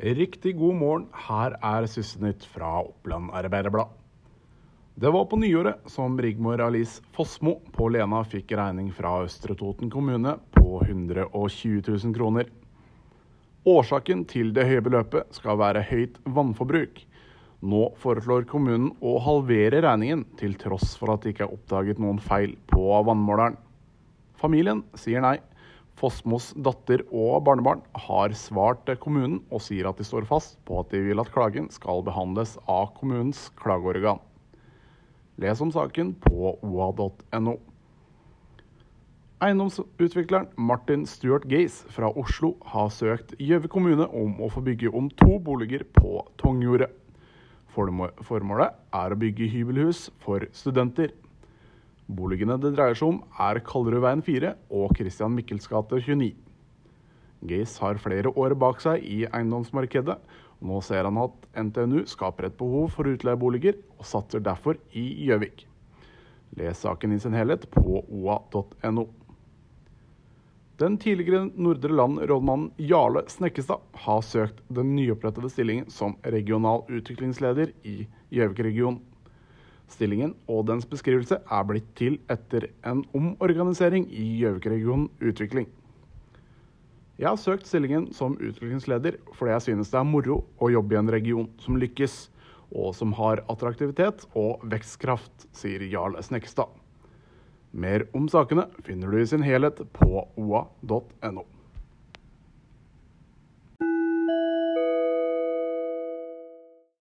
Riktig god morgen. Her er siste nytt fra Oppland Arbeiderblad. Det var på nyåret som Rigmor Alice Fossmo på Lena fikk regning fra Østre Toten kommune på 120 000 kroner. Årsaken til det høye beløpet skal være høyt vannforbruk. Nå foreslår kommunen å halvere regningen, til tross for at det ikke er oppdaget noen feil på vannmåleren. Familien sier nei. Fossmos datter og barnebarn har svart kommunen og sier at de står fast på at de vil at klagen skal behandles av kommunens klageorgan. Les om saken på oa.no. Eiendomsutvikleren Martin Stuart Gaze fra Oslo har søkt Gjøve kommune om å få bygge om to boliger på Tongjordet. Formålet er å bygge hybelhus for studenter. Boligene det dreier seg om, er Kallerudveien 4 og Christian Mikkels gate 29. Gaze har flere år bak seg i eiendomsmarkedet. og Nå ser han at NTNU skaper et behov for utleieboliger, og satser derfor i Gjøvik. Les saken i sin helhet på oa.no. Den tidligere Nordre Land rådmannen Jarle Snekkestad har søkt den nyopprettede stillingen som regional utviklingsleder i Gjøvik-regionen. Stillingen og dens beskrivelse er blitt til etter en omorganisering i Gjøvik-regionen Utvikling. Jeg har søkt stillingen som utviklingsleder fordi jeg synes det er moro å jobbe i en region som lykkes, og som har attraktivitet og vekstkraft, sier Jarl Snekstad. Mer om sakene finner du i sin helhet på oa.no.